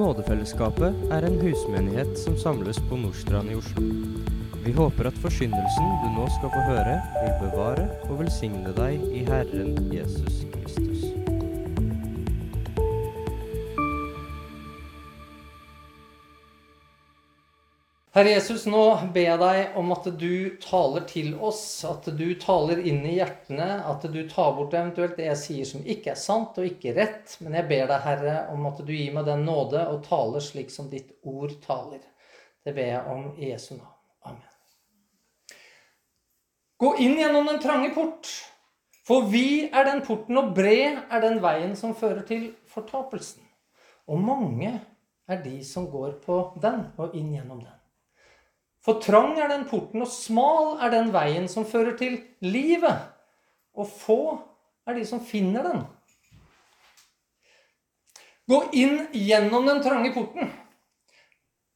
Nådefellesskapet er en husmenighet som samles på Nordstrand i Oslo. Vi håper at forsyndelsen du nå skal få høre, vil bevare og velsigne deg i Herren Jesus Herre Jesus, nå ber jeg deg om at du taler til oss, at du taler inn i hjertene, at du tar bort eventuelt det jeg sier som ikke er sant og ikke rett. Men jeg ber deg, Herre, om at du gir meg den nåde og taler slik som ditt ord taler. Det ber jeg om i Jesu navn. Amen. Gå inn gjennom den trange port, for vi er den porten, og bred er den veien som fører til fortapelsen. Og mange er de som går på den og inn gjennom den. For trang er den porten, og smal er den veien som fører til livet. Og få er de som finner den. Gå inn gjennom den trange porten.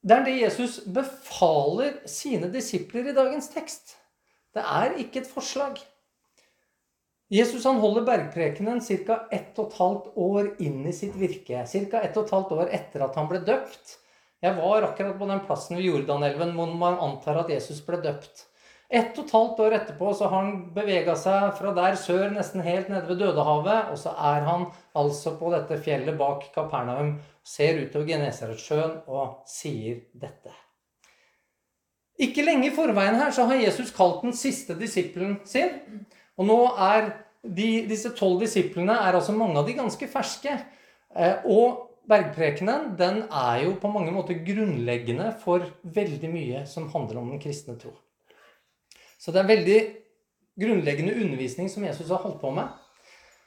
Det er det Jesus befaler sine disipler i dagens tekst. Det er ikke et forslag. Jesus han holder bergprekenen ca. ett og et halvt år inn i sitt virke. Ca. ett og et halvt år etter at han ble døpt. Jeg var akkurat på den plassen ved Jordanelven hvor man antar at Jesus ble døpt. Ett og et halvt år etterpå så har han bevega seg fra der sør, nesten helt nede ved Dødehavet, og så er han altså på dette fjellet bak Kapernaum, ser utover Genesaretsjøen og sier dette. Ikke lenge i forveien her så har Jesus kalt den siste disippelen sin. Og nå er de, disse tolv disiplene er altså mange av de ganske ferske. Eh, og bergprekenen den er jo på mange måter grunnleggende for veldig mye som handler om den kristne tro. Så det er veldig grunnleggende undervisning som Jesus har holdt på med.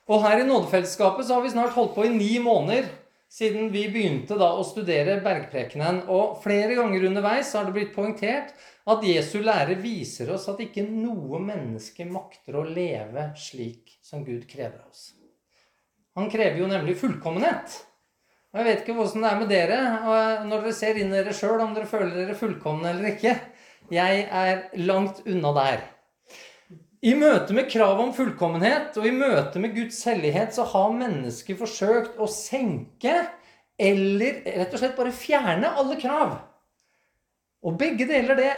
Og her i Nådefellesskapet så har vi snart holdt på i ni måneder siden vi begynte da å studere bergprekenen. Og flere ganger underveis har det blitt poengtert at Jesu lære viser oss at ikke noe menneske makter å leve slik som Gud krever av oss. Han krever jo nemlig fullkommenhet. Og jeg vet ikke hvordan det er med dere når dere ser inn i dere sjøl, om dere føler dere fullkomne eller ikke. Jeg er langt unna der. I møte med kravet om fullkommenhet og i møte med Guds hellighet så har mennesker forsøkt å senke eller rett og slett bare fjerne alle krav. Og begge deler det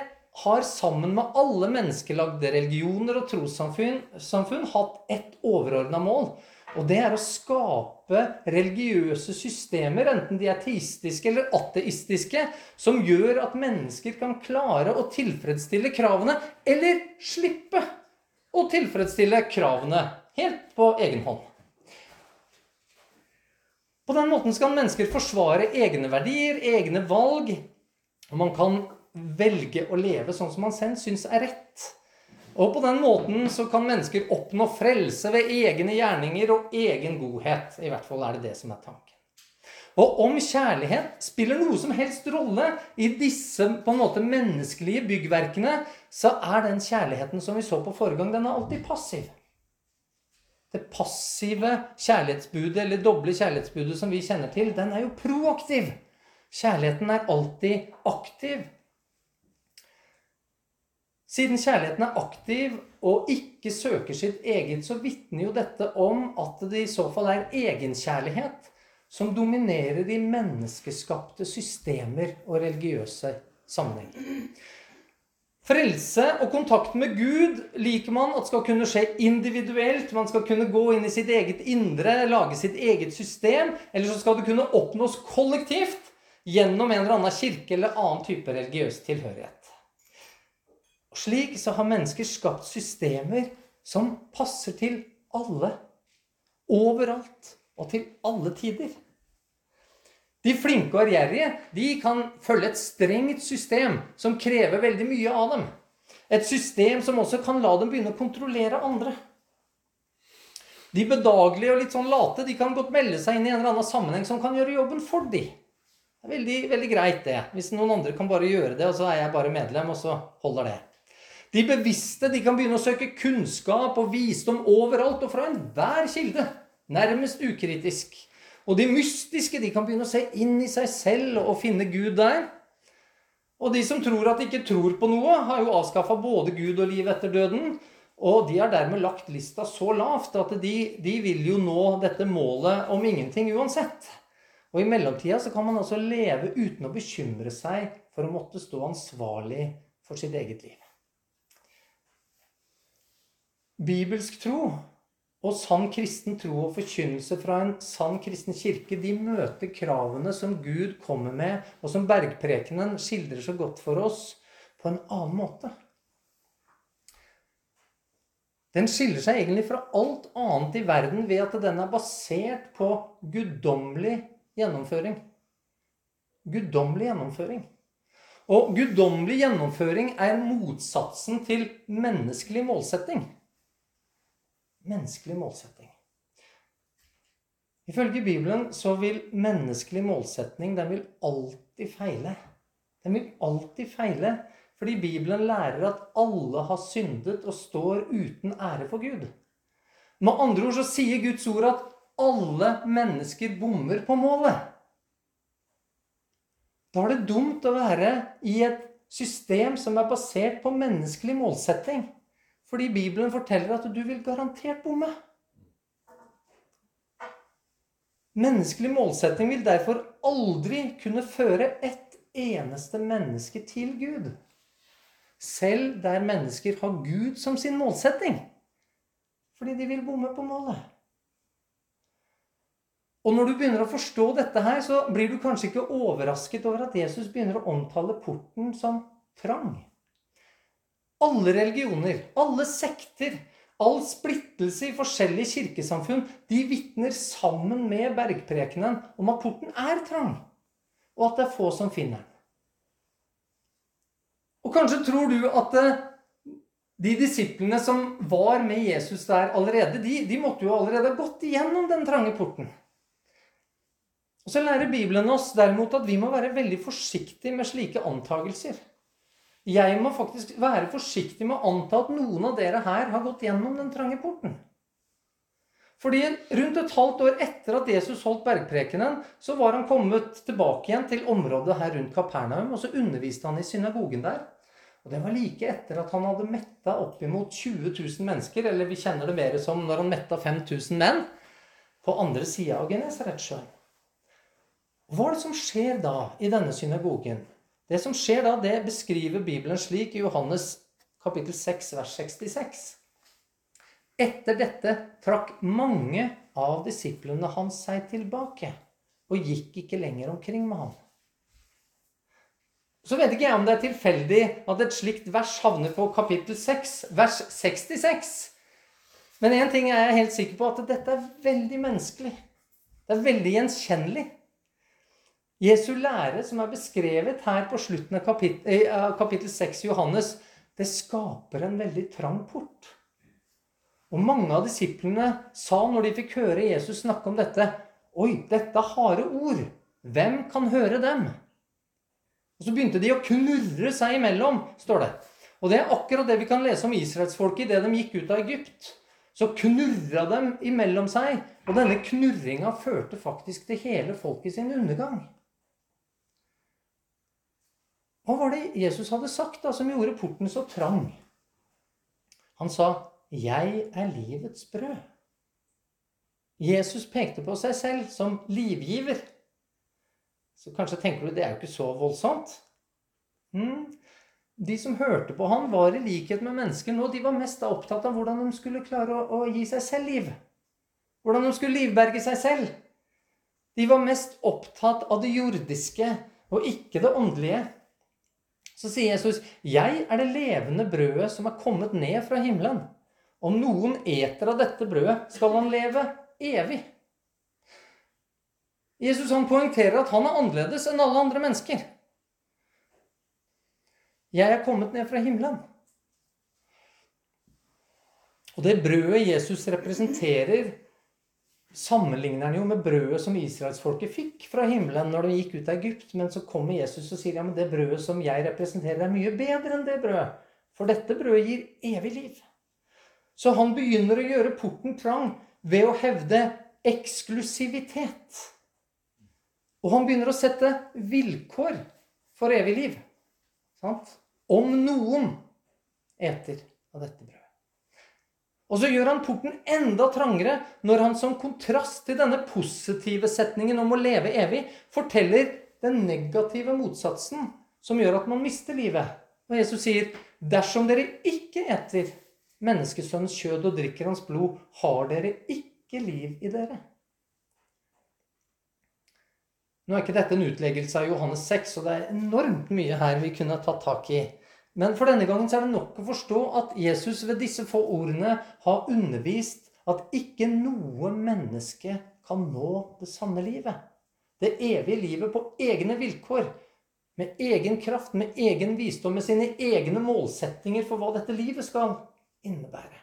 har sammen med alle menneskelagde religioner og trossamfunn hatt ett overordna mål. Og det er å skape religiøse systemer, enten de er teistiske eller ateistiske, som gjør at mennesker kan klare å tilfredsstille kravene, eller slippe å tilfredsstille kravene helt på egen hånd. På den måten skal mennesker forsvare egne verdier, egne valg, og man kan velge å leve sånn som man selv syns er rett. Og på den måten så kan mennesker oppnå frelse ved egne gjerninger og egen godhet. I hvert fall er det det som er tanken. Og om kjærlighet spiller noe som helst rolle i disse på en måte menneskelige byggverkene, så er den kjærligheten som vi så på forrige gang, den er alltid passiv. Det passive kjærlighetsbudet, eller doble kjærlighetsbudet som vi kjenner til, den er jo proaktiv. Kjærligheten er alltid aktiv. Siden kjærligheten er aktiv og ikke søker sitt eget, så vitner jo dette om at det i så fall er egenkjærlighet som dominerer de menneskeskapte systemer og religiøse sammenhenger. Frelse og kontakt med Gud liker man at skal kunne skje individuelt. Man skal kunne gå inn i sitt eget indre, lage sitt eget system. Eller så skal det kunne oppnås kollektivt gjennom en eller annen kirke eller annen type religiøs tilhørighet. Og Slik så har mennesker skapt systemer som passer til alle. Overalt og til alle tider. De flinke og ærgjerrige de kan følge et strengt system som krever veldig mye av dem. Et system som også kan la dem begynne å kontrollere andre. De bedagelige og litt sånn late de kan godt melde seg inn i en eller annen sammenheng som kan gjøre jobben for dem. Det er veldig, veldig greit, det. Hvis noen andre kan bare gjøre det, og så er jeg bare medlem, og så holder det. De bevisste de kan begynne å søke kunnskap og visdom overalt og fra enhver kilde. Nærmest ukritisk. Og de mystiske de kan begynne å se inn i seg selv og finne Gud der. Og de som tror at de ikke tror på noe, har jo avskaffa både Gud og liv etter døden. Og de har dermed lagt lista så lavt at de, de vil jo nå dette målet om ingenting uansett. Og i mellomtida så kan man altså leve uten å bekymre seg for å måtte stå ansvarlig for sitt eget liv. Bibelsk tro og sann kristen tro og forkynnelse fra en sann kristen kirke de møter kravene som Gud kommer med, og som bergprekenen skildrer så godt for oss, på en annen måte. Den skiller seg egentlig fra alt annet i verden ved at den er basert på guddommelig gjennomføring. Guddommelig gjennomføring. Og guddommelig gjennomføring er motsatsen til menneskelig målsetting. Menneskelig målsetting. Ifølge Bibelen så vil menneskelig målsetning den vil alltid feile. Den vil alltid feile fordi Bibelen lærer at alle har syndet og står uten ære for Gud. Med andre ord så sier Guds ord at alle mennesker bommer på målet. Da er det dumt å være i et system som er basert på menneskelig målsetting. Fordi Bibelen forteller at du vil garantert bomme. Menneskelig målsetting vil derfor aldri kunne føre ett eneste menneske til Gud selv der mennesker har Gud som sin målsetting. Fordi de vil bomme på målet. Og når du begynner å forstå dette her, så blir du kanskje ikke overrasket over at Jesus begynner å omtale porten som trang. Alle religioner, alle sekter, all splittelse i forskjellige kirkesamfunn, de vitner sammen med bergprekenen om at porten er trang, og at det er få som finner den. Og kanskje tror du at eh, de disiplene som var med Jesus der allerede, de, de måtte jo allerede ha gått igjennom den trange porten. Og Så lærer Bibelen oss derimot at vi må være veldig forsiktige med slike antagelser. Jeg må faktisk være forsiktig med å anta at noen av dere her har gått gjennom den trange porten. Fordi rundt et halvt år etter at Jesus holdt bergprekenen, så var han kommet tilbake igjen til området her rundt Kapernaum, og så underviste han i synagogen der. Og Det var like etter at han hadde metta oppimot 20 000 mennesker, eller vi kjenner det mer som når han metta 5000 menn, på andre sida av Genesaretsjøen. Hva er det som skjer da i denne synagogen? Det som skjer da, det beskriver Bibelen slik i Johannes kapittel 6, vers 66. Etter dette trakk mange av disiplene hans seg tilbake og gikk ikke lenger omkring med ham. Så vet ikke jeg om det er tilfeldig at et slikt vers havner på kapittel 6, vers 66. Men én ting er jeg helt sikker på, at dette er veldig menneskelig. Det er veldig gjenkjennelig. Jesu lære, som er beskrevet her på slutten av eh, kapittel 6 i Johannes, det skaper en veldig trang port. Og mange av disiplene sa når de fikk høre Jesus snakke om dette Oi, dette er harde ord. Hvem kan høre dem? Og så begynte de å knurre seg imellom, står det. Og det er akkurat det vi kan lese om israelsfolket idet de gikk ut av Egypt. Så knurra dem imellom seg, og denne knurringa førte faktisk til hele folket sin undergang. Hva var det Jesus hadde sagt da, som gjorde porten så trang? Han sa, 'Jeg er livets brød'. Jesus pekte på seg selv som livgiver. Så kanskje tenker du det er jo ikke så voldsomt. Mm. De som hørte på han, var i likhet med mennesker nå. De var mest opptatt av hvordan de skulle klare å, å gi seg selv liv. Hvordan de skulle livberge seg selv. De var mest opptatt av det jordiske og ikke det åndelige. Så sier Jesus, 'Jeg er det levende brødet som er kommet ned fra himmelen.' 'Om noen eter av dette brødet, skal han leve evig.' Jesus han poengterer at han er annerledes enn alle andre mennesker. Jeg er kommet ned fra himmelen. Og det brødet Jesus representerer, sammenligner han jo med brødet som israelsfolket fikk fra himmelen når de gikk ut av Egypt. Men så kommer Jesus og sier ja, men det brødet som jeg representerer, er mye bedre enn det brødet. For dette brødet gir evig liv. Så han begynner å gjøre porten trang ved å hevde eksklusivitet. Og han begynner å sette vilkår for evig liv. Sant? Om noen eter av dette brødet. Og så gjør han porten enda trangere når han som kontrast til denne positive setningen om å leve evig, forteller den negative motsatsen som gjør at man mister livet. Og Jesus sier, 'Dersom dere ikke eter menneskesønnens kjød og drikker hans blod, har dere ikke liv i dere.' Nå er ikke dette en utleggelse av Johannes 6, og det er enormt mye her vi kunne tatt tak i. Men for denne gangen er det nok å forstå at Jesus ved disse få ordene har undervist at ikke noe menneske kan nå det sanne livet. Det evige livet på egne vilkår. Med egen kraft, med egen visdom, med sine egne målsettinger for hva dette livet skal innebære.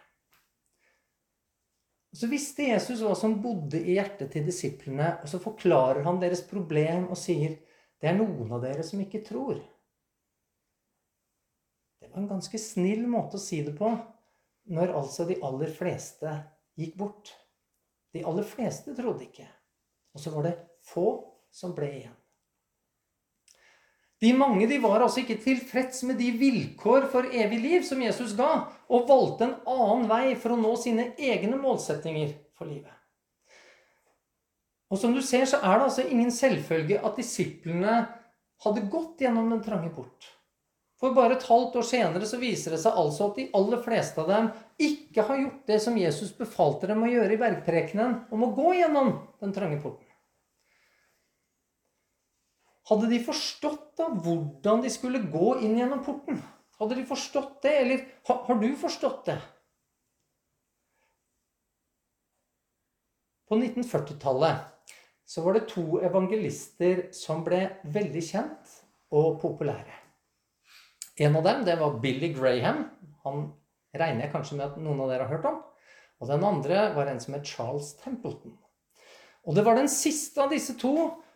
Så visste Jesus hva som bodde i hjertet til disiplene, og så forklarer han deres problem og sier det er noen av dere som ikke tror. En ganske snill måte å si det på når altså de aller fleste gikk bort. De aller fleste trodde ikke. Og så var det få som ble igjen. De mange de var altså ikke tilfreds med de vilkår for evig liv som Jesus ga, og valgte en annen vei for å nå sine egne målsettinger for livet. Og som du ser, så er det altså ingen selvfølge at disiplene hadde gått gjennom den trange port. For bare et halvt år senere så viser det seg altså at de aller fleste av dem ikke har gjort det som Jesus befalte dem å gjøre i bergprekenen, om å gå gjennom den trange porten. Hadde de forstått da hvordan de skulle gå inn gjennom porten? Hadde de forstått det, eller har, har du forstått det? På 1940-tallet så var det to evangelister som ble veldig kjent og populære. En av dem det var Billy Graham. Han regner jeg kanskje med at noen av dere har hørt om. Og den andre var en som het Charles Templeton. Og det var den siste av disse to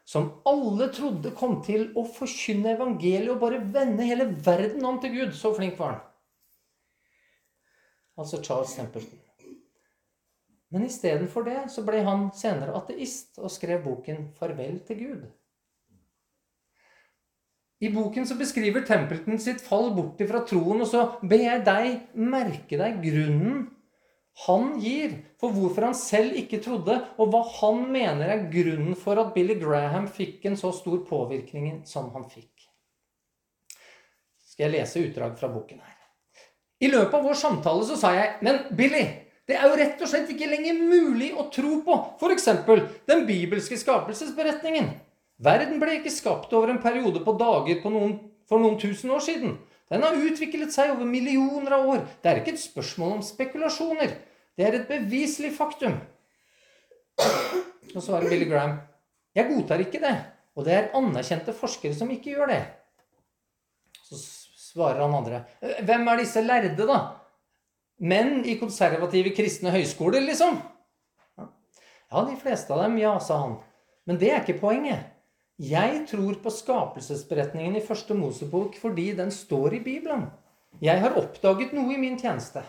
som alle trodde kom til å forkynne evangeliet og bare vende hele verden om til Gud. Så flink var han. Altså Charles Templeton. Men istedenfor det så ble han senere ateist og skrev boken 'Farvel til Gud'. I boken så beskriver Templeton sitt fall bort fra troen, og så ber jeg deg merke deg grunnen han gir for hvorfor han selv ikke trodde, og hva han mener er grunnen for at Billy Graham fikk en så stor påvirkning som han fikk. Skal jeg lese utdrag fra boken her. I løpet av vår samtale så sa jeg Men Billy, det er jo rett og slett ikke lenger mulig å tro på f.eks. den bibelske skapelsesberetningen. Verden ble ikke skapt over en periode på dager på noen, for noen tusen år siden. Den har utviklet seg over millioner av år. Det er ikke et spørsmål om spekulasjoner. Det er et beviselig faktum. Og svarer Billy Graham. Jeg godtar ikke det. Og det er anerkjente forskere som ikke gjør det. Så svarer han andre. Hvem er disse lærde, da? Menn i konservative kristne høyskoler, liksom? Ja, de fleste av dem, ja, sa han. Men det er ikke poenget. Jeg tror på skapelsesberetningen i første Mosebok fordi den står i Bibelen. Jeg har oppdaget noe i min tjeneste.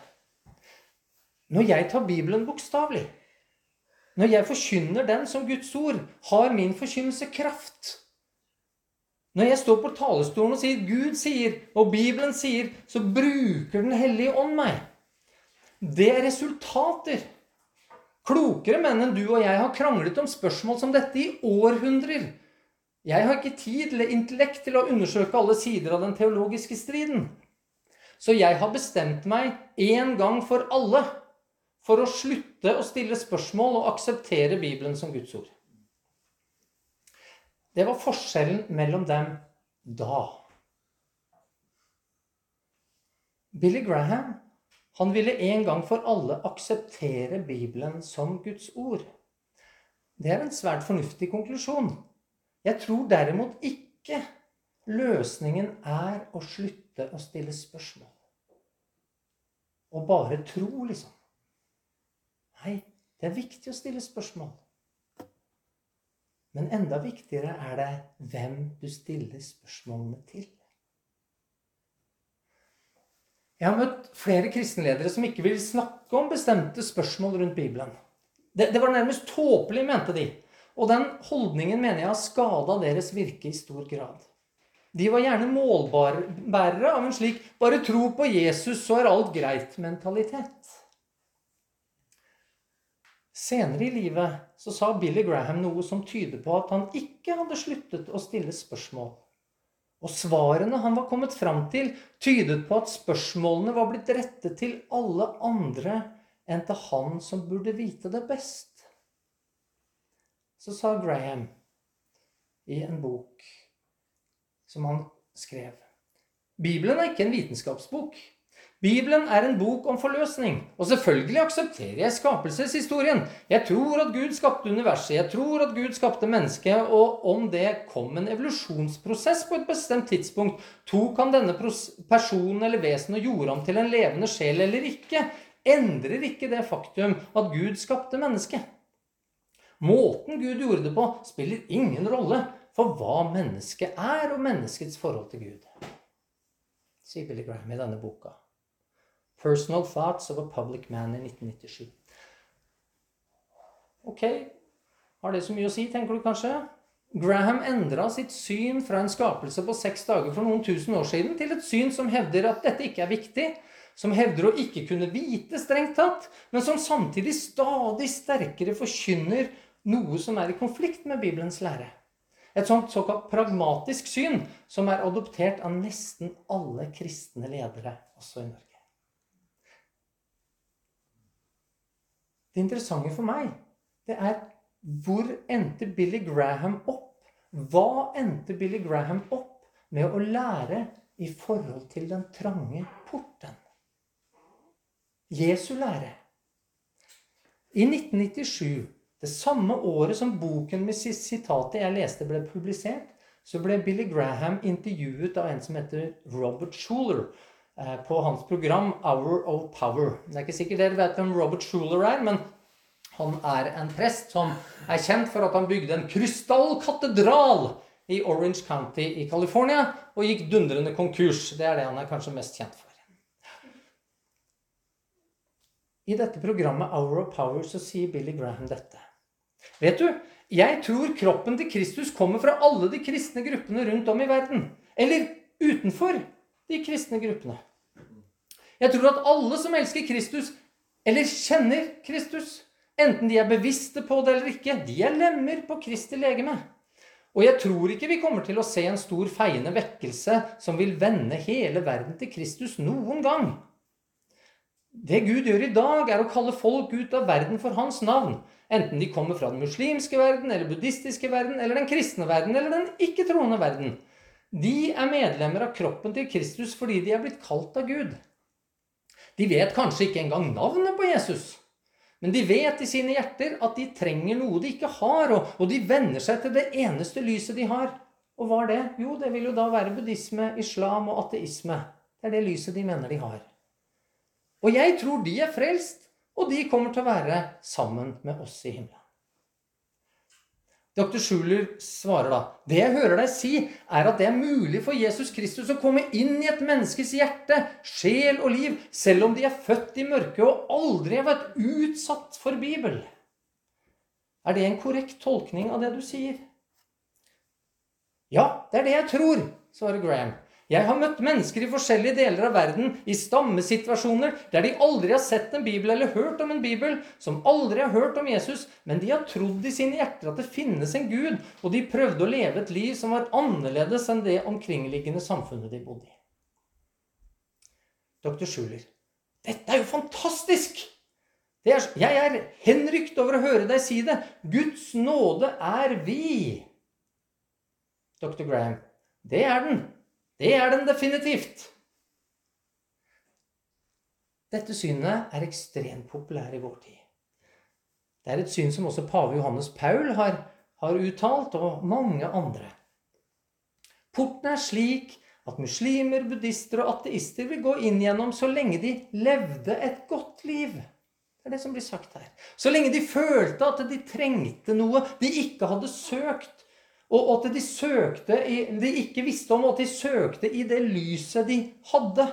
Når jeg tar Bibelen bokstavelig, når jeg forkynner den som Guds ord, har min forkynnelse kraft. Når jeg står på talerstolen og sier 'Gud sier', og Bibelen sier, så bruker Den hellige ånd meg. Det er resultater. Klokere menn enn du og jeg har kranglet om spørsmål som dette i århundrer. Jeg har ikke tid eller intellekt til å undersøke alle sider av den teologiske striden. Så jeg har bestemt meg en gang for alle for å slutte å stille spørsmål og akseptere Bibelen som Guds ord. Det var forskjellen mellom dem da. Billy Graham han ville en gang for alle akseptere Bibelen som Guds ord. Det er en svært fornuftig konklusjon. Jeg tror derimot ikke løsningen er å slutte å stille spørsmål. Og bare tro, liksom. Nei, det er viktig å stille spørsmål. Men enda viktigere er det hvem du stiller spørsmålene til. Jeg har møtt flere kristenledere som ikke vil snakke om bestemte spørsmål rundt Bibelen. Det, det var nærmest tåpelig, mente de. Og den holdningen mener jeg har skada deres virke i stor grad. De var gjerne målbærere av en slik 'bare tro på Jesus, så er alt greit'-mentalitet. Senere i livet så sa Billy Graham noe som tyder på at han ikke hadde sluttet å stille spørsmål. Og svarene han var kommet fram til, tydet på at spørsmålene var blitt rettet til alle andre enn til han som burde vite det best. Så sa Graham i en bok som han skrev Bibelen er ikke en vitenskapsbok. Bibelen er en bok om forløsning. Og selvfølgelig aksepterer jeg skapelseshistorien. Jeg tror at Gud skapte universet, jeg tror at Gud skapte mennesket, og om det kom en evolusjonsprosess på et bestemt tidspunkt, tok han denne personen eller vesenet og ham til en levende sjel eller ikke, endrer ikke det faktum at Gud skapte mennesket. Måten Gud gjorde det på, spiller ingen rolle for hva mennesket er, og menneskets forhold til Gud, sier Billy Graham i denne boka. 'Personal Thoughts of a Public Man' i 1997. Ok, har det så mye å si, tenker du kanskje? Graham endra sitt syn fra en skapelse på seks dager for noen tusen år siden til et syn som hevder at dette ikke er viktig, som hevder å ikke kunne vite strengt tatt, men som samtidig stadig sterkere forkynner noe som er i konflikt med Bibelens lære. Et sånt såkalt pragmatisk syn som er adoptert av nesten alle kristne ledere, også i Norge. Det interessante for meg, det er hvor endte Billy Graham opp? Hva endte Billy Graham opp med å lære i forhold til den trange porten? Jesu lære. I 1997, det samme året som boken med sitatet jeg leste, ble publisert, så ble Billy Graham intervjuet av en som heter Robert Schuller Eh, på hans program Hour of Power. Det er ikke sikkert dere vet hvem Robert Schuler er, men han er en prest som er kjent for at han bygde en krystallkatedral i Orange County i California og gikk dundrende konkurs. Det er det han er kanskje mest kjent for. I dette programmet Hour of Power så sier Billy Graham dette. Vet du, jeg tror kroppen til Kristus kommer fra alle de kristne gruppene rundt om i verden. Eller utenfor de kristne gruppene. Jeg tror at alle som elsker Kristus, eller kjenner Kristus, enten de er bevisste på det eller ikke, de er lemmer på Kristi legeme. Og jeg tror ikke vi kommer til å se en stor feiende vekkelse som vil vende hele verden til Kristus noen gang. Det Gud gjør i dag, er å kalle folk ut av verden for hans navn. Enten de kommer fra den muslimske verden, eller buddhistiske verden, eller den kristne verden, eller den ikke-troende verden. De er medlemmer av kroppen til Kristus fordi de er blitt kalt av Gud. De vet kanskje ikke engang navnet på Jesus. Men de vet i sine hjerter at de trenger noe de ikke har, og, de venner seg til det eneste lyset de har. Og hva er det? Jo, det vil jo da være buddhisme, islam og ateisme. Det er det lyset de mener de har. Og jeg tror de er frelst, og de kommer til å være sammen med oss i himmelen. Dr. Schuler svarer da Det jeg hører deg si, er at det er mulig for Jesus Kristus å komme inn i et menneskes hjerte, sjel og liv, selv om de er født i mørket og aldri har vært utsatt for Bibel. Er det en korrekt tolkning av det du sier? Ja, det er det jeg tror, svarer Graham. Jeg har møtt mennesker i forskjellige deler av verden i stammesituasjoner der de aldri har sett en bibel eller hørt om en bibel, som aldri har hørt om Jesus, men de har trodd i sine hjerter at det finnes en Gud, og de prøvde å leve et liv som var annerledes enn det omkringliggende samfunnet de bodde i. Dr. Schuler, dette er jo fantastisk! Er, jeg er henrykt over å høre deg si det. Guds nåde er vi. Dr. Graham, det er den. Det er den definitivt. Dette synet er ekstremt populært i vår tid. Det er et syn som også pave Johannes Paul har, har uttalt, og mange andre. Porten er slik at muslimer, buddhister og ateister vil gå inn gjennom så lenge de levde et godt liv. Det er det som blir sagt her. Så lenge de følte at de trengte noe de ikke hadde søkt, og at de søkte i, de ikke visste om at de søkte i det lyset de hadde.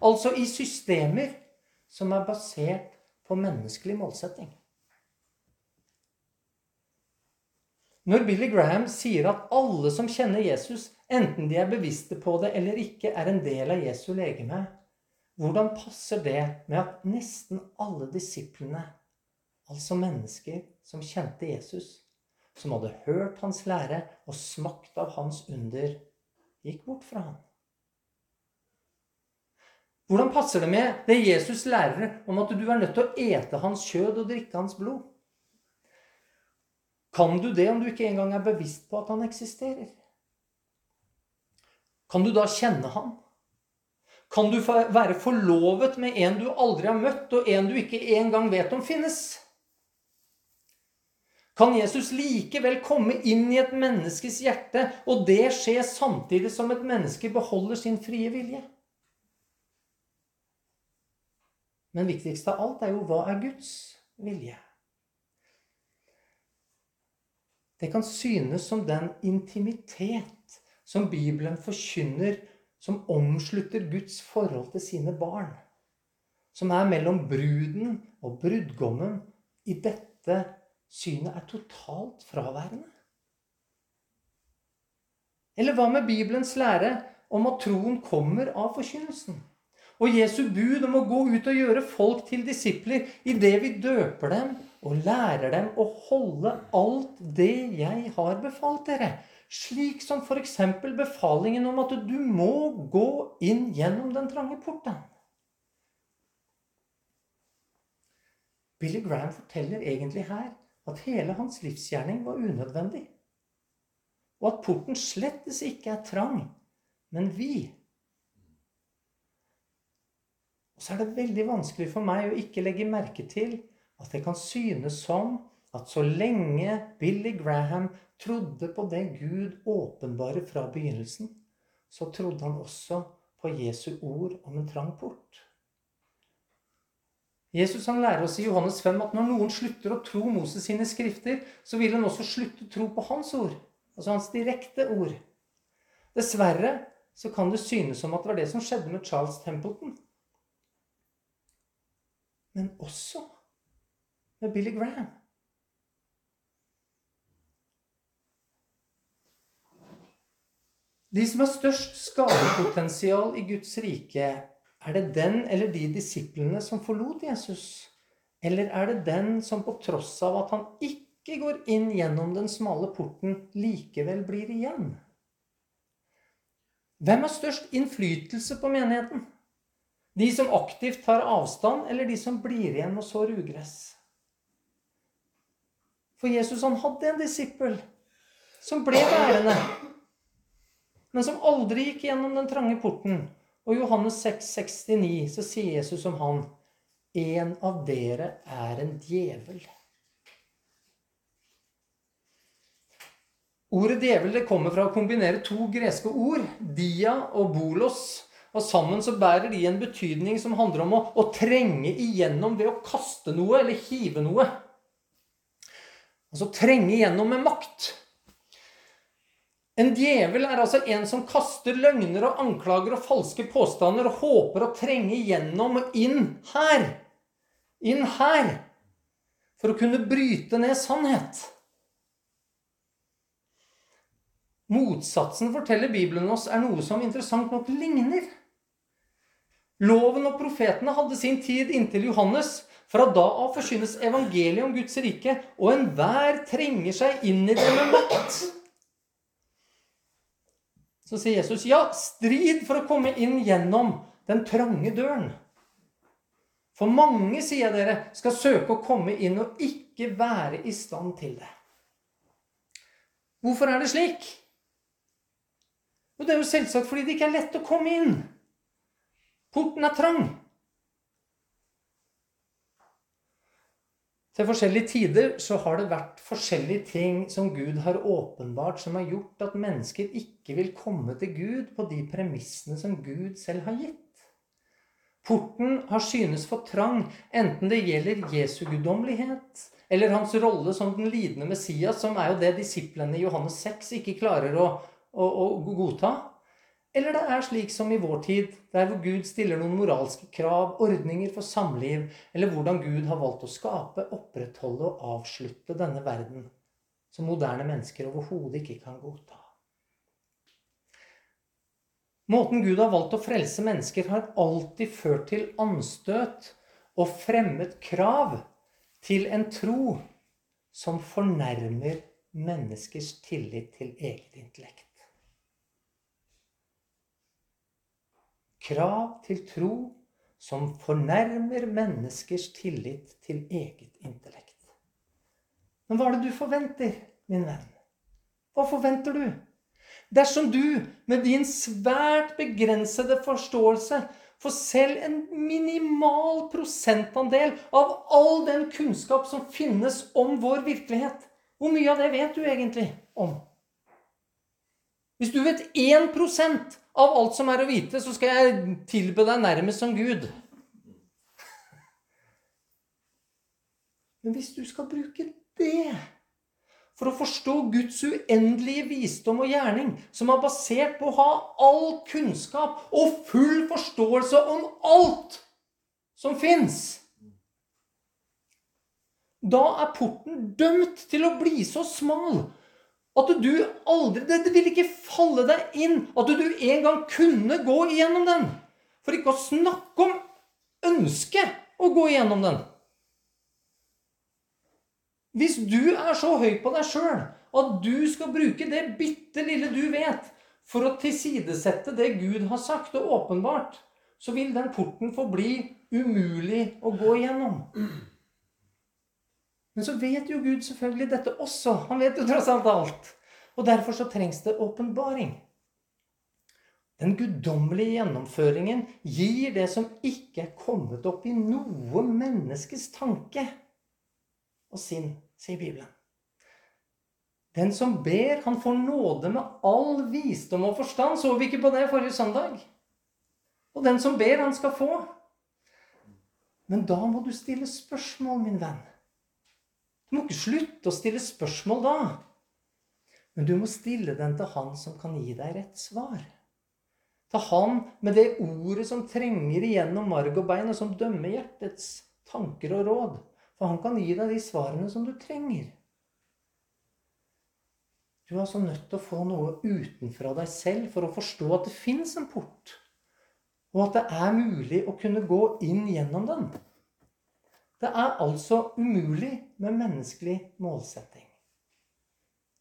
Altså i systemer som er basert på menneskelig målsetting. Når Billy Graham sier at alle som kjenner Jesus, enten de er bevisste på det eller ikke, er en del av Jesu legeme, hvordan passer det med at nesten alle disiplene Altså mennesker som kjente Jesus, som hadde hørt hans lære og smakt av hans under, gikk bort fra ham. Hvordan passer det med det Jesus lærer om at du er nødt til å ete hans kjød og drikke hans blod? Kan du det om du ikke engang er bevisst på at han eksisterer? Kan du da kjenne han? Kan du være forlovet med en du aldri har møtt, og en du ikke engang vet om finnes? Kan Jesus likevel komme inn i et menneskes hjerte, og det skje samtidig som et menneske beholder sin frie vilje? Men viktigst av alt er jo hva er Guds vilje? Det kan synes som den intimitet som Bibelen forkynner, som omslutter Guds forhold til sine barn. Som er mellom bruden og brudgommen. I dette synet er totalt fraværende. Eller hva med Bibelens lære om at troen kommer av forkynnelsen? Og Jesu bud om å gå ut og gjøre folk til disipler idet vi døper dem og lærer dem å holde alt det jeg har befalt dere. Slik som f.eks. befalingen om at du må gå inn gjennom den trange porten. Billy Graham forteller egentlig her at hele hans livsgjerning var unødvendig. Og at porten slettes ikke er trang, men vid. Og så er det veldig vanskelig for meg å ikke legge merke til at det kan synes som at så lenge Billy Graham trodde på det Gud åpenbare fra begynnelsen, så trodde han også på Jesu ord om en trang port. Jesus han lærer oss i Johannes 5 at når noen slutter å tro Moses sine skrifter, så vil han også slutte å tro på hans ord, altså hans direkte ord. Dessverre så kan det synes som at det var det som skjedde med Charles Templeton men også med Billy Graham. De som har størst skadepotensial i Guds rike, er det den eller de disiplene som forlot Jesus? Eller er det den som på tross av at han ikke går inn gjennom den smale porten, likevel blir igjen? Hvem har størst innflytelse på menigheten? De som aktivt tar avstand, eller de som blir igjen og sår ugress? For Jesus han hadde en disippel som ble værende, men som aldri gikk gjennom den trange porten. Og Johannes 6, 69 så sier Jesus om han En av dere er en djevel. Ordet djevel det kommer fra å kombinere to greske ord, dia og bolos. Og sammen så bærer de en betydning som handler om å, å trenge igjennom ved å kaste noe eller hive noe. Altså trenge igjennom med makt. En djevel er altså en som kaster løgner og anklager og falske påstander og håper å trenge igjennom inn her. Inn her. For å kunne bryte ned sannhet. Motsatsen, forteller Bibelen oss, er noe som interessant nok ligner. Loven og profetene hadde sin tid inntil Johannes. Fra da av forkynnes evangeliet om Guds rike, og enhver trenger seg inn i det med makt. Så sier Jesus, ja, strid for å komme inn gjennom den trange døren. For mange, sier dere, skal søke å komme inn og ikke være i stand til det. Hvorfor er det slik? Jo, det er jo selvsagt fordi det ikke er lett å komme inn. Porten er trang. Til forskjellige tider så har det vært forskjellige ting som Gud har åpenbart, som har gjort at mennesker ikke vil komme til Gud på de premissene som Gud selv har gitt. Porten har synes for trang, enten det gjelder Jesu guddommelighet eller hans rolle som den lidende Messias, som er jo det disiplene i Johannes 6 ikke klarer å, å, å godta. Eller det er slik som i vår tid, der hvor Gud stiller noen moralske krav, ordninger for samliv, eller hvordan Gud har valgt å skape, opprettholde og avslutte denne verden, som moderne mennesker overhodet ikke kan godta. Måten Gud har valgt å frelse mennesker, har alltid ført til anstøt og fremmet krav til en tro som fornærmer menneskers tillit til eget intellekt. Krav til tro som fornærmer menneskers tillit til eget intellekt. Men hva er det du forventer, min venn? Hva forventer du? Dersom du med din svært begrensede forståelse får selv en minimal prosentandel av all den kunnskap som finnes om vår virkelighet, hvor mye av det vet du egentlig om? Hvis du vet 1 av alt som er å vite, så skal jeg tilbe deg nærmest som Gud. Men hvis du skal bruke det for å forstå Guds uendelige visdom og gjerning, som er basert på å ha all kunnskap og full forståelse om alt som fins Da er porten dømt til å bli så smal at du aldri Det vil ikke falle deg inn at du en gang kunne gå igjennom den. For ikke å snakke om ønsket å gå igjennom den. Hvis du er så høy på deg sjøl at du skal bruke det bitte lille du vet, for å tilsidesette det Gud har sagt og åpenbart, så vil den porten forbli umulig å gå igjennom. Men så vet jo Gud selvfølgelig dette også. Han vet jo tross alt alt. Og derfor så trengs det åpenbaring. Den guddommelige gjennomføringen gir det som ikke er kommet opp i noe menneskes tanke og sinn, sier Bibelen. Den som ber, han får nåde med all visdom og forstand. Så vi ikke på det forrige søndag? Og den som ber, han skal få. Men da må du stille spørsmål, min venn. Du må ikke slutte å stille spørsmål da. Men du må stille den til han som kan gi deg rett svar. Til han med det ordet som trenger igjennom marg og bein, og som dømmer hjertets tanker og råd. For han kan gi deg de svarene som du trenger. Du er altså nødt til å få noe utenfra deg selv for å forstå at det fins en port, og at det er mulig å kunne gå inn gjennom den. Det er altså umulig med menneskelig målsetting.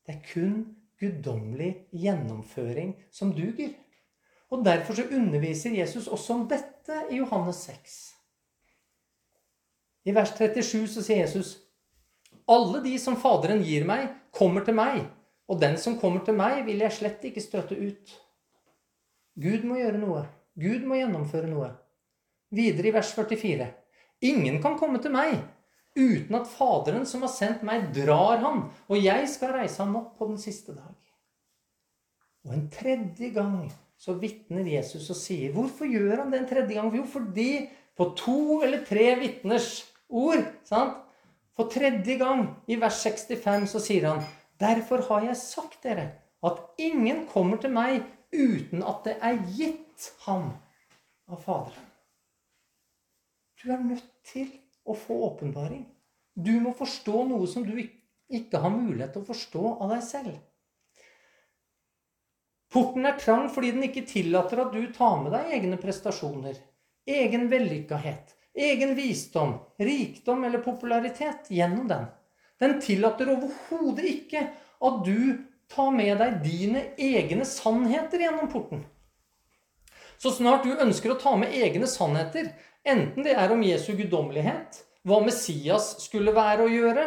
Det er kun guddommelig gjennomføring som duger. Og Derfor så underviser Jesus også om dette i Johannes 6. I vers 37 så sier Jesus alle de som Faderen gir meg, kommer til meg, og den som kommer til meg, vil jeg slett ikke støte ut. Gud må gjøre noe. Gud må gjennomføre noe. Videre i vers 44. Ingen kan komme til meg uten at Faderen som har sendt meg, drar ham, og jeg skal reise ham opp på den siste dag. Og en tredje gang så vitner Jesus og sier Hvorfor gjør han det en tredje gang? Jo, fordi på to eller tre vitners ord sant? For tredje gang i vers 65 så sier han Derfor har jeg sagt dere at ingen kommer til meg uten at det er gitt ham av Faderen. Du er nødt til å få åpenbaring. Du må forstå noe som du ikke har mulighet til å forstå av deg selv. Porten er trang fordi den ikke tillater at du tar med deg egne prestasjoner, egen vellykkahet, egen visdom, rikdom eller popularitet gjennom den. Den tillater overhodet ikke at du tar med deg dine egne sannheter gjennom porten. Så snart du ønsker å ta med egne sannheter, enten det er om Jesu guddommelighet, hva Messias skulle være å gjøre,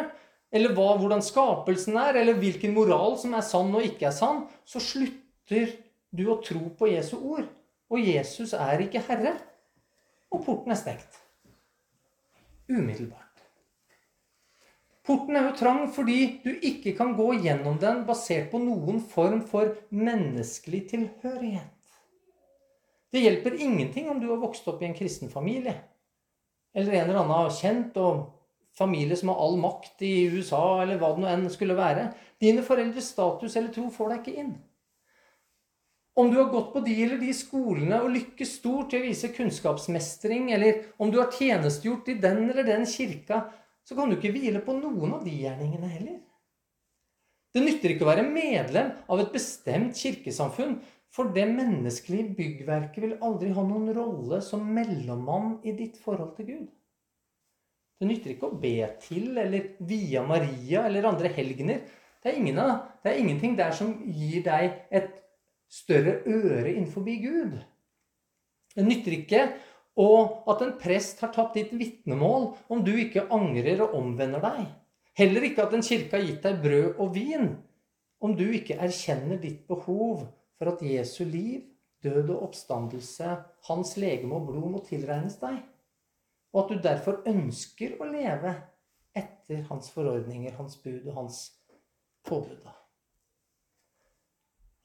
eller hva, hvordan skapelsen er, eller hvilken moral som er sann og ikke er sann, så slutter du å tro på Jesu ord. Og Jesus er ikke herre. Og porten er stengt. Umiddelbart. Porten er jo trang fordi du ikke kan gå gjennom den basert på noen form for menneskelig tilhørighet. Det hjelper ingenting om du har vokst opp i en kristen familie. Eller en eller annen kjent og familie som har all makt i USA, eller hva det nå enn skulle være. Dine foreldres status eller tro får deg ikke inn. Om du har gått på de eller de skolene og lykkes stort til å vise kunnskapsmestring, eller om du har tjenestegjort i den eller den kirka, så kan du ikke hvile på noen av de gjerningene heller. Det nytter ikke å være medlem av et bestemt kirkesamfunn for det menneskelige byggverket vil aldri ha noen rolle som mellommann i ditt forhold til Gud. Det nytter ikke å be til eller via Maria eller andre helgener. Det er, ingen det er ingenting der som gir deg et større øre innenfor Gud. Det nytter ikke og at en prest har tatt ditt vitnemål om du ikke angrer og omvender deg. Heller ikke at en kirke har gitt deg brød og vin om du ikke erkjenner ditt behov for at Jesu liv, død og oppstandelse, hans legeme og blod må tilregnes deg, og at du derfor ønsker å leve etter hans forordninger, hans bud og hans påbud.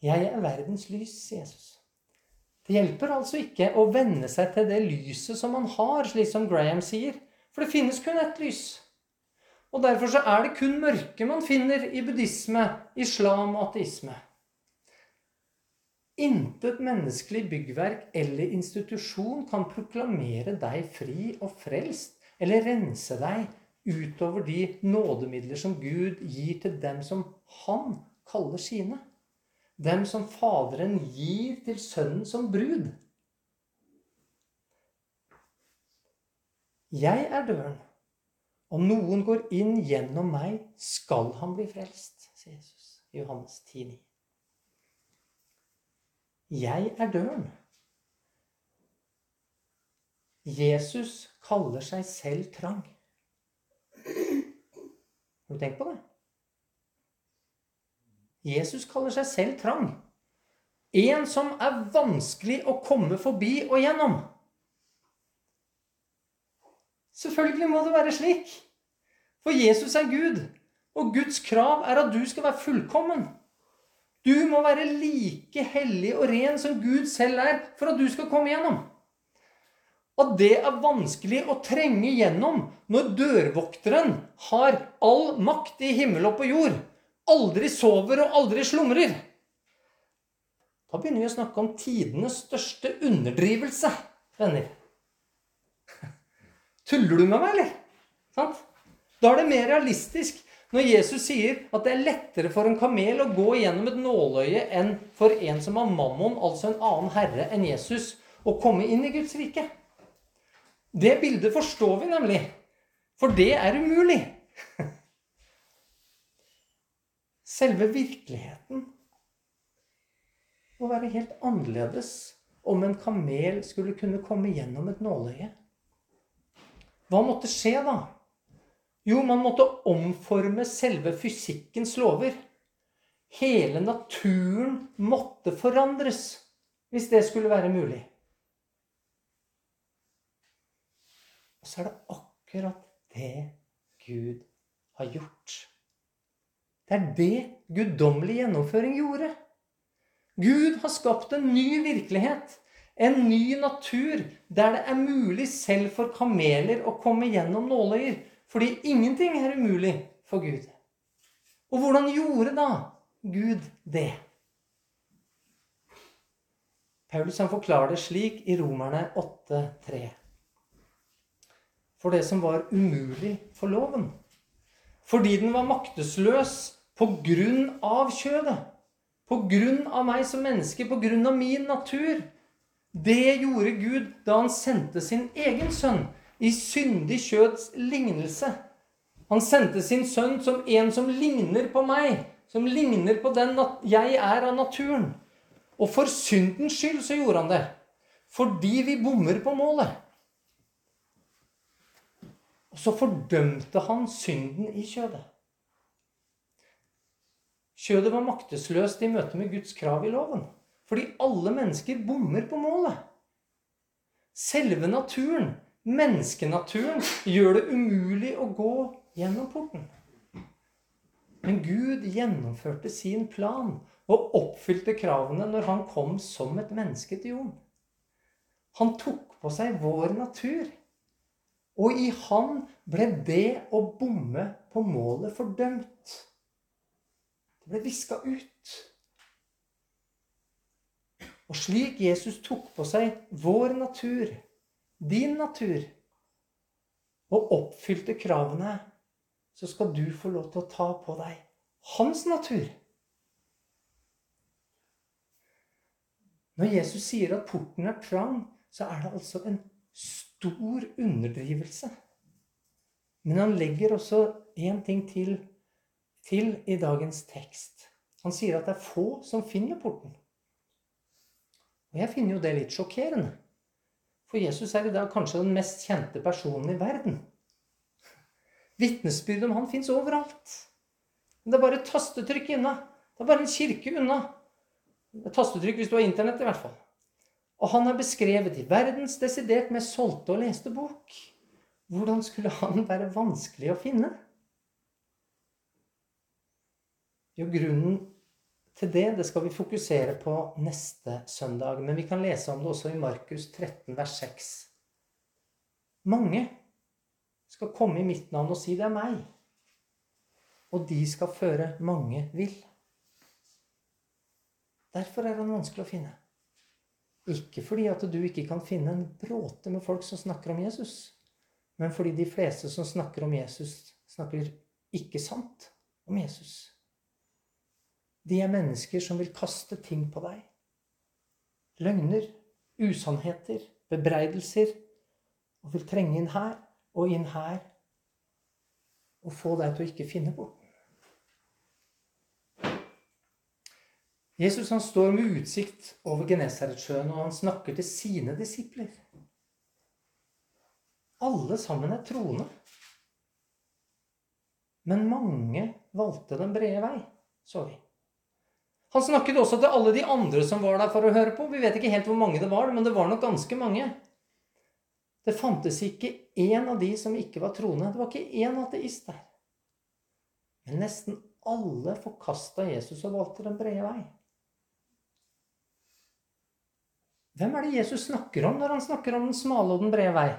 Jeg er verdens lys, sier Jesus. Det hjelper altså ikke å venne seg til det lyset som man har, slik som Graham sier. For det finnes kun ett lys. Og derfor så er det kun mørke man finner i buddhisme, islam og ateisme. Intet menneskelig byggverk eller institusjon kan proklamere deg fri og frelst eller rense deg utover de nådemidler som Gud gir til dem som Han kaller sine. Dem som Faderen gir til Sønnen som brud. Jeg er døren. Om noen går inn gjennom meg, skal han bli frelst, sier Jesus i Johannes 10,9. Jeg er døren. Jesus kaller seg selv trang. Har du tenkt på det? Jesus kaller seg selv trang. En som er vanskelig å komme forbi og gjennom. Selvfølgelig må det være slik. For Jesus er Gud, og Guds krav er at du skal være fullkommen. Du må være like hellig og ren som Gud selv er, for at du skal komme gjennom. Og det er vanskelig å trenge gjennom når dørvokteren har all makt i himmel og på jord, aldri sover og aldri slumrer. Da begynner vi å snakke om tidenes største underdrivelse, venner. Tuller du med meg, eller? Sant? Da er det mer realistisk når Jesus sier at det er lettere for en kamel å gå gjennom et nåløye enn for en som har mammon, altså en annen herre enn Jesus, å komme inn i Guds rike. Det bildet forstår vi nemlig, for det er umulig. Selve virkeligheten må være helt annerledes om en kamel skulle kunne komme gjennom et nåløye. Hva måtte skje da? Jo, man måtte omforme selve fysikkens lover. Hele naturen måtte forandres hvis det skulle være mulig. Og så er det akkurat det Gud har gjort. Det er det guddommelig gjennomføring gjorde. Gud har skapt en ny virkelighet, en ny natur, der det er mulig selv for kameler å komme gjennom nåløyer. Fordi ingenting er umulig for Gud. Og hvordan gjorde da Gud det? Paulus han forklarer det slik i Romerne 8,3. For det som var umulig for loven. Fordi den var maktesløs på grunn av kjødet. På grunn av meg som menneske, på grunn av min natur. Det gjorde Gud da han sendte sin egen sønn i syndig kjøds lignelse. Han sendte sin sønn som en som ligner på meg, som ligner på den jeg er av naturen. Og for syndens skyld så gjorde han det. Fordi vi bommer på målet. Og så fordømte han synden i kjødet. Kjødet var maktesløst i møte med Guds krav i loven. Fordi alle mennesker bommer på målet. Selve naturen, menneskenaturen, gjør det umulig å gå gjennom porten. Men Gud gjennomførte sin plan og oppfylte kravene når han kom som et menneske til jorden. Han tok på seg vår natur. Og i han ble det å bomme på målet fordømt. Det ble viska ut. Og slik Jesus tok på seg vår natur, din natur, og oppfylte kravene, så skal du få lov til å ta på deg hans natur. Når Jesus sier at porten er trang, så er det altså en stor underdrivelse. Men han legger også én ting til, til i dagens tekst. Han sier at det er få som finner porten. Og jeg finner jo det litt sjokkerende. For Jesus er i dag kanskje den mest kjente personen i verden. Vitnesbyrd om han fins overalt. Men Det er bare et tastetrykk unna. Det er bare en kirke unna. Et tastetrykk hvis du har internett, i hvert fall. Og han er beskrevet i verdens desidert mest solgte og leste bok. Hvordan skulle han være vanskelig å finne? Jo, grunnen til det det skal vi fokusere på neste søndag. Men vi kan lese om det også i Markus 13, vers 6. Mange skal komme i mitt navn og si 'det er meg'. Og de skal føre mange vill. Derfor er han vanskelig å finne. Ikke fordi at du ikke kan finne en bråte med folk som snakker om Jesus, men fordi de fleste som snakker om Jesus, snakker ikke sant om Jesus. De er mennesker som vil kaste ting på deg. Løgner, usannheter, bebreidelser. Og vil trenge inn her og inn her og få deg til å ikke finne bort. Jesus han står med utsikt over Genesaretsjøen, og han snakker til sine disipler. Alle sammen er troende. Men mange valgte den brede vei, så vi. Han snakket også til alle de andre som var der for å høre på. Vi vet ikke helt hvor mange det var, men det var nok ganske mange. Det fantes ikke én av de som ikke var troende. Det var ikke én ateist der. Men nesten alle forkasta Jesus og valgte den brede vei. Hvem er det Jesus snakker om når han snakker om den smale og den brede vei?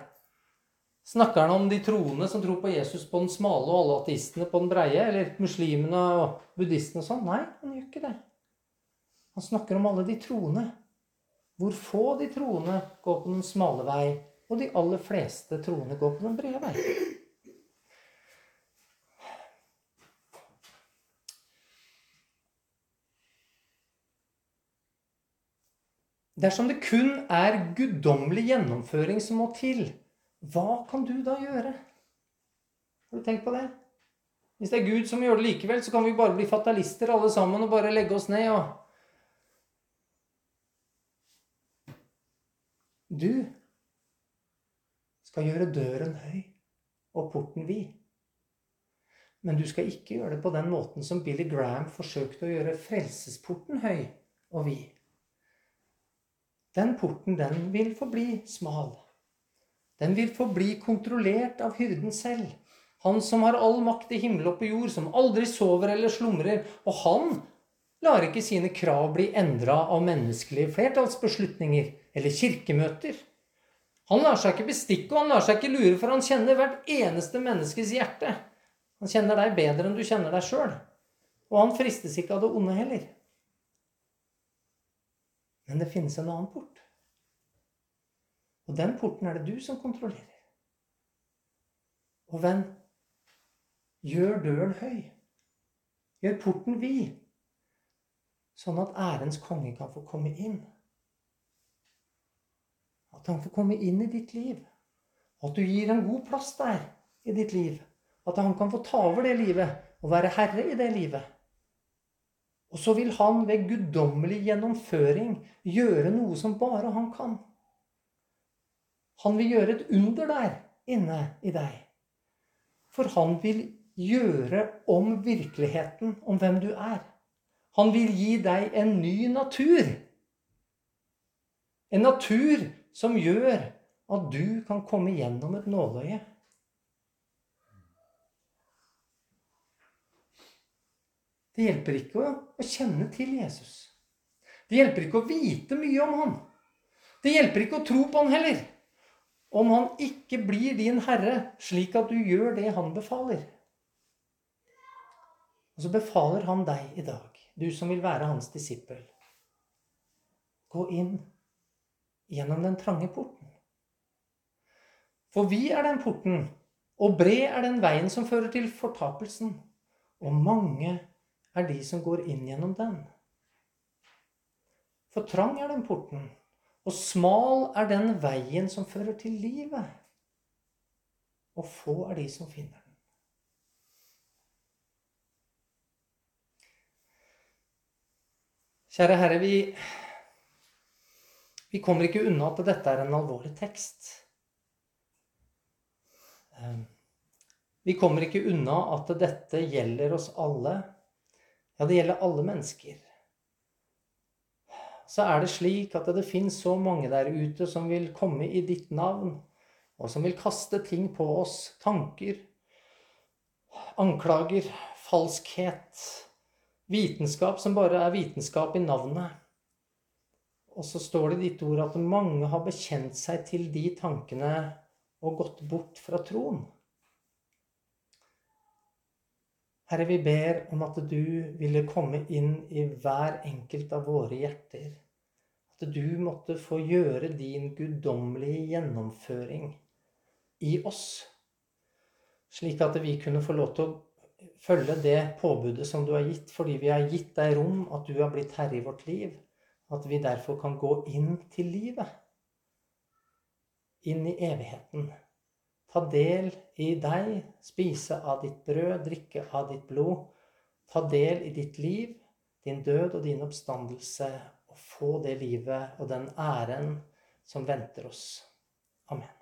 Snakker han om de troende som tror på Jesus på den smale, og alle ateistene på den breie? Eller muslimene og buddhistene og sånn? Nei, han gjør ikke det. Han snakker om alle de troende. Hvor få de troende går på den smale vei, og de aller fleste troende går på den brede vei. Dersom det kun er guddommelig gjennomføring som må til, hva kan du da gjøre? Har du tenkt på det? Hvis det er Gud som gjør det likevel, så kan vi bare bli fatalister alle sammen og bare legge oss ned og Du skal gjøre døren høy og porten vid. Men du skal ikke gjøre det på den måten som Billy Graham forsøkte å gjøre frelsesporten høy og vid. Den porten, den vil forbli smal. Den vil forbli kontrollert av hyrden selv. Han som har all makt i himmel og på jord, som aldri sover eller slumrer. Og han lar ikke sine krav bli endra av menneskelige flertallsbeslutninger eller kirkemøter. Han lar seg ikke bestikke, og han lar seg ikke lure, for han kjenner hvert eneste menneskes hjerte. Han kjenner deg bedre enn du kjenner deg sjøl. Og han fristes ikke av det onde heller. Men det finnes en annen port. Og den porten er det du som kontrollerer. Og venn, gjør døren høy. Gjør porten vid, sånn at ærens konge kan få komme inn. At han får komme inn i ditt liv. At du gir en god plass der i ditt liv. At han kan få ta over det livet og være herre i det livet. Og så vil han ved guddommelig gjennomføring gjøre noe som bare han kan. Han vil gjøre et under der inne i deg. For han vil gjøre om virkeligheten, om hvem du er. Han vil gi deg en ny natur. En natur som gjør at du kan komme gjennom et nåløye. Det hjelper ikke å, å kjenne til Jesus. Det hjelper ikke å vite mye om han. Det hjelper ikke å tro på han heller. Om han ikke blir din herre, slik at du gjør det han befaler. Og så befaler han deg i dag, du som vil være hans disippel. Gå inn gjennom den trange porten. For vi er den porten, og bred er den veien som fører til fortapelsen. Og mange er de som går inn gjennom den. For trang er den porten, og smal er den veien som fører til livet. Og få er de som finner den. Kjære Herre, vi vi kommer ikke unna at dette er en alvorlig tekst. Eh, vi kommer ikke unna at dette gjelder oss alle. Ja, det gjelder alle mennesker. Så er det slik at det fins så mange der ute som vil komme i ditt navn, og som vil kaste ting på oss. Tanker, anklager, falskhet Vitenskap som bare er vitenskap i navnet. Og så står det i ditt ord at mange har bekjent seg til de tankene og gått bort fra troen. Herre, vi ber om at du ville komme inn i hver enkelt av våre hjerter. At du måtte få gjøre din guddommelige gjennomføring i oss. Slik at vi kunne få lov til å følge det påbudet som du har gitt, fordi vi har gitt deg rom, at du har blitt herre i vårt liv. At vi derfor kan gå inn til livet. Inn i evigheten. Ta del i deg, spise av ditt brød, drikke av ditt blod. Ta del i ditt liv, din død og din oppstandelse, og få det livet og den æren som venter oss. Amen.